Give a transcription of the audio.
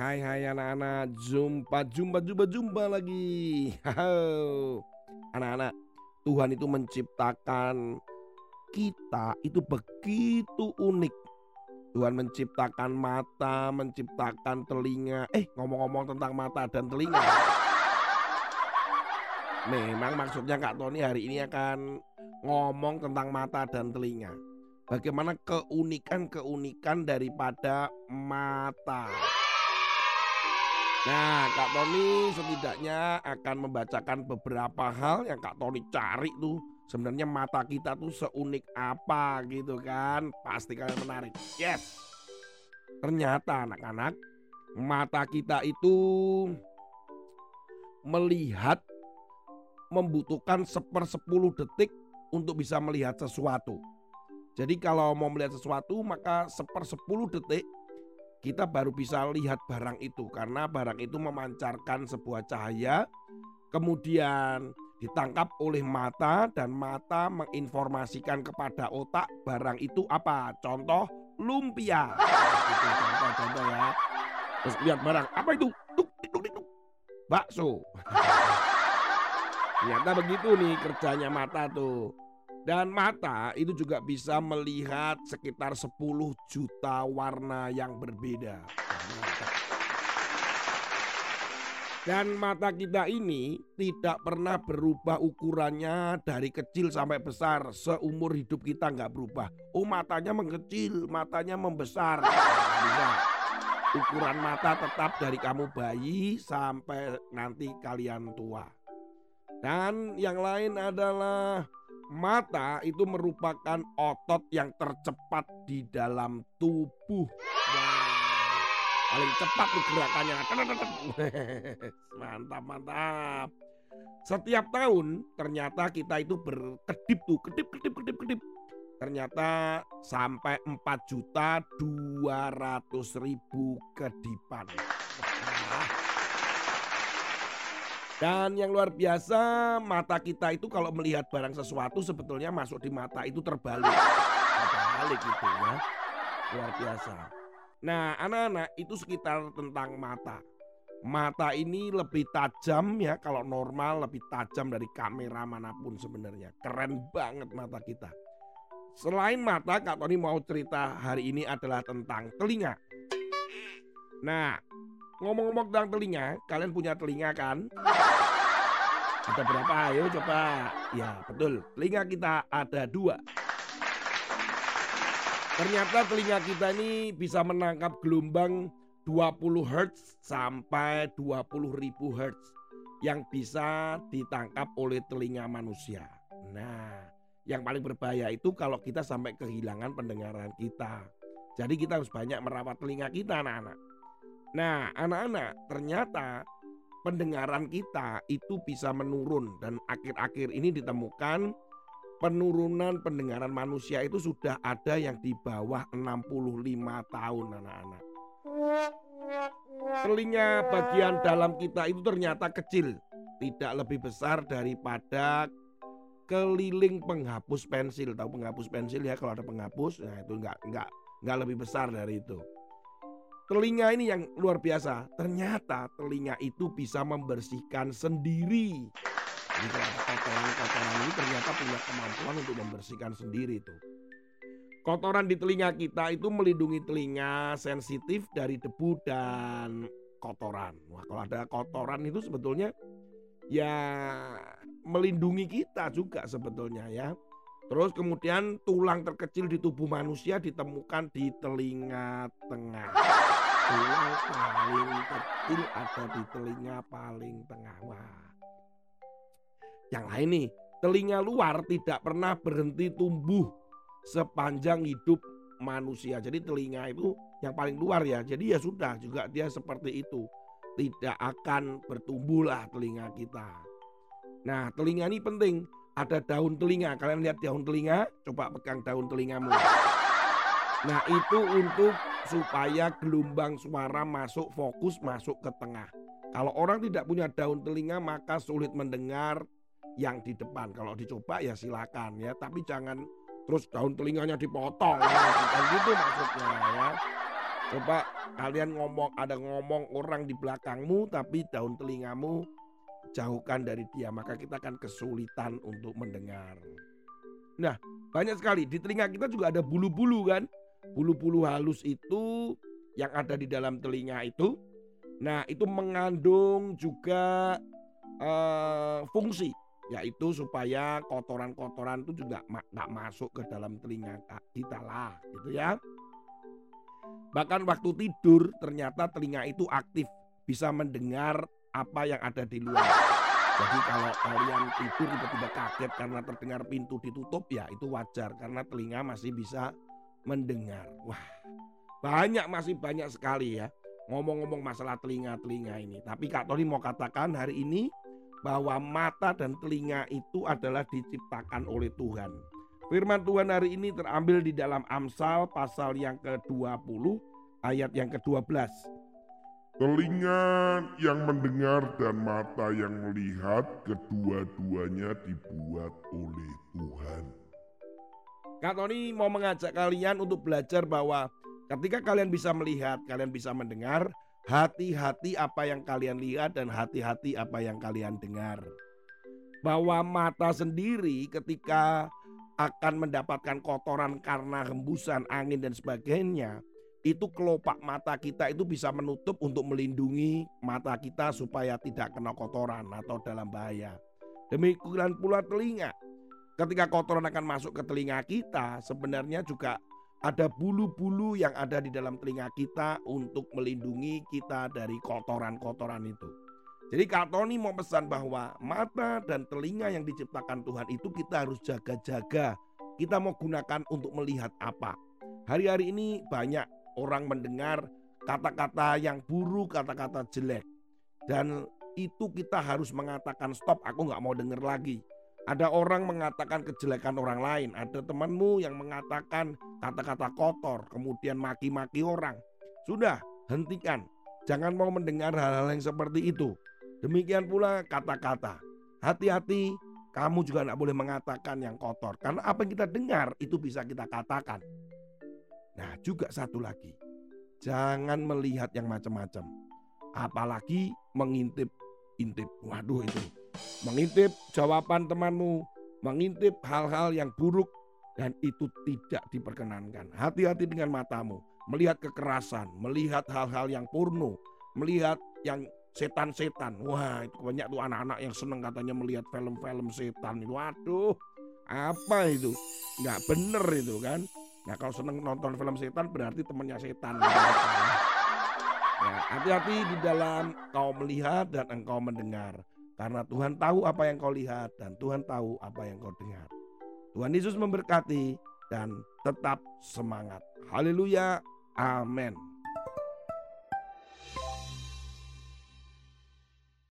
hai hai anak-anak. Jumpa jumpa jumpa jumpa lagi. Anak-anak Tuhan itu menciptakan kita itu begitu unik. Tuhan menciptakan mata, menciptakan telinga. Eh ngomong-ngomong tentang mata dan telinga. Memang maksudnya Kak Tony hari ini akan ngomong tentang mata dan telinga. Bagaimana keunikan-keunikan daripada mata Nah, Kak Tony setidaknya akan membacakan beberapa hal yang Kak Tony cari tuh. Sebenarnya mata kita tuh seunik apa gitu kan. Pasti kalian menarik. Yes. Ternyata anak-anak, mata kita itu melihat membutuhkan sepersepuluh detik untuk bisa melihat sesuatu. Jadi kalau mau melihat sesuatu maka sepersepuluh detik kita baru bisa lihat barang itu karena barang itu memancarkan sebuah cahaya kemudian ditangkap oleh mata dan mata menginformasikan kepada otak barang itu apa. Contoh lumpia. Itu contoh-contoh ya. Terus lihat barang apa itu? Tuk tuk tuk bakso. Ternyata begitu nih kerjanya mata tuh dan mata itu juga bisa melihat sekitar 10 juta warna yang berbeda. Dan mata kita ini tidak pernah berubah ukurannya dari kecil sampai besar. Seumur hidup kita nggak berubah. Oh matanya mengecil, matanya membesar. Ukuran mata tetap dari kamu bayi sampai nanti kalian tua. Dan yang lain adalah mata itu merupakan otot yang tercepat di dalam tubuh. Wow. Paling cepat tuh gerakannya. mantap, mantap. Setiap tahun ternyata kita itu berkedip tuh, kedip, kedip, kedip, kedip. Ternyata sampai 4 juta 200 ribu kedipan. Dan yang luar biasa mata kita itu kalau melihat barang sesuatu sebetulnya masuk di mata itu terbalik. Terbalik gitu ya. Luar biasa. Nah anak-anak itu sekitar tentang mata. Mata ini lebih tajam ya kalau normal lebih tajam dari kamera mana pun sebenarnya. Keren banget mata kita. Selain mata Kak Tony mau cerita hari ini adalah tentang telinga. Nah Ngomong-ngomong tentang telinga, kalian punya telinga kan? Ada berapa? Ayo coba. Ya betul, telinga kita ada dua. Ternyata telinga kita ini bisa menangkap gelombang 20 Hz sampai 20 ribu Hz yang bisa ditangkap oleh telinga manusia. Nah, yang paling berbahaya itu kalau kita sampai kehilangan pendengaran kita. Jadi kita harus banyak merawat telinga kita anak-anak. Nah, anak-anak, ternyata pendengaran kita itu bisa menurun dan akhir-akhir ini ditemukan penurunan pendengaran manusia itu sudah ada yang di bawah 65 tahun anak-anak. Telinga bagian dalam kita itu ternyata kecil, tidak lebih besar daripada keliling penghapus pensil. Tahu penghapus pensil ya kalau ada penghapus, nah itu enggak enggak enggak lebih besar dari itu. Telinga ini yang luar biasa. Ternyata telinga itu bisa membersihkan sendiri. Kotoran-kotoran ini ternyata punya kemampuan untuk membersihkan sendiri itu. Kotoran di telinga kita itu melindungi telinga sensitif dari debu dan kotoran. Wah kalau ada kotoran itu sebetulnya ya melindungi kita juga sebetulnya ya. Terus kemudian tulang terkecil di tubuh manusia ditemukan di telinga tengah. Tulang paling kecil ada di telinga paling tengah. Wah. Yang lain nih, telinga luar tidak pernah berhenti tumbuh sepanjang hidup manusia. Jadi telinga itu yang paling luar ya. Jadi ya sudah juga dia seperti itu. Tidak akan bertumbuhlah telinga kita. Nah telinga ini penting ada daun telinga. Kalian lihat daun telinga? Coba pegang daun telingamu. Nah itu untuk supaya gelombang suara masuk fokus masuk ke tengah. Kalau orang tidak punya daun telinga maka sulit mendengar yang di depan. Kalau dicoba ya silakan ya, tapi jangan terus daun telinganya dipotong. Ya. Bukan gitu maksudnya ya. Coba kalian ngomong, ada ngomong orang di belakangmu tapi daun telingamu jauhkan dari dia, maka kita akan kesulitan untuk mendengar. Nah, banyak sekali di telinga kita juga ada bulu-bulu kan? Bulu-bulu halus itu yang ada di dalam telinga itu. Nah, itu mengandung juga uh, fungsi yaitu supaya kotoran-kotoran itu juga nggak masuk ke dalam telinga kita lah gitu ya. Bahkan waktu tidur ternyata telinga itu aktif, bisa mendengar apa yang ada di luar. Jadi kalau kalian tidur tiba-tiba kaget karena terdengar pintu ditutup ya itu wajar karena telinga masih bisa mendengar. Wah, banyak masih banyak sekali ya ngomong-ngomong masalah telinga-telinga ini. Tapi Kak Tony mau katakan hari ini bahwa mata dan telinga itu adalah diciptakan oleh Tuhan. Firman Tuhan hari ini terambil di dalam Amsal pasal yang ke-20 ayat yang ke-12. Telinga yang mendengar dan mata yang melihat kedua-duanya dibuat oleh Tuhan. Kak Tony mau mengajak kalian untuk belajar bahwa ketika kalian bisa melihat, kalian bisa mendengar, hati-hati apa yang kalian lihat dan hati-hati apa yang kalian dengar. Bahwa mata sendiri ketika akan mendapatkan kotoran karena hembusan angin dan sebagainya, itu kelopak mata kita itu bisa menutup untuk melindungi mata kita supaya tidak kena kotoran atau dalam bahaya. Demikian pula telinga. Ketika kotoran akan masuk ke telinga kita, sebenarnya juga ada bulu-bulu yang ada di dalam telinga kita untuk melindungi kita dari kotoran-kotoran itu. Jadi Kak Tony mau pesan bahwa mata dan telinga yang diciptakan Tuhan itu kita harus jaga-jaga. Kita mau gunakan untuk melihat apa. Hari-hari ini banyak orang mendengar kata-kata yang buruk, kata-kata jelek. Dan itu kita harus mengatakan stop, aku nggak mau dengar lagi. Ada orang mengatakan kejelekan orang lain, ada temanmu yang mengatakan kata-kata kotor, kemudian maki-maki orang. Sudah, hentikan. Jangan mau mendengar hal-hal yang seperti itu. Demikian pula kata-kata. Hati-hati, kamu juga tidak boleh mengatakan yang kotor. Karena apa yang kita dengar itu bisa kita katakan. Nah juga satu lagi. Jangan melihat yang macam-macam. Apalagi mengintip-intip. Waduh itu. Mengintip jawaban temanmu. Mengintip hal-hal yang buruk. Dan itu tidak diperkenankan. Hati-hati dengan matamu. Melihat kekerasan. Melihat hal-hal yang purno. Melihat yang setan-setan. Wah, itu banyak tuh anak-anak yang seneng katanya melihat film-film setan itu. Waduh, apa itu? Nggak bener itu kan? Nah, kalau seneng nonton film setan berarti temannya setan. Ya, hati-hati di dalam kau melihat dan engkau mendengar. Karena Tuhan tahu apa yang kau lihat dan Tuhan tahu apa yang kau dengar. Tuhan Yesus memberkati dan tetap semangat. Haleluya. Amin.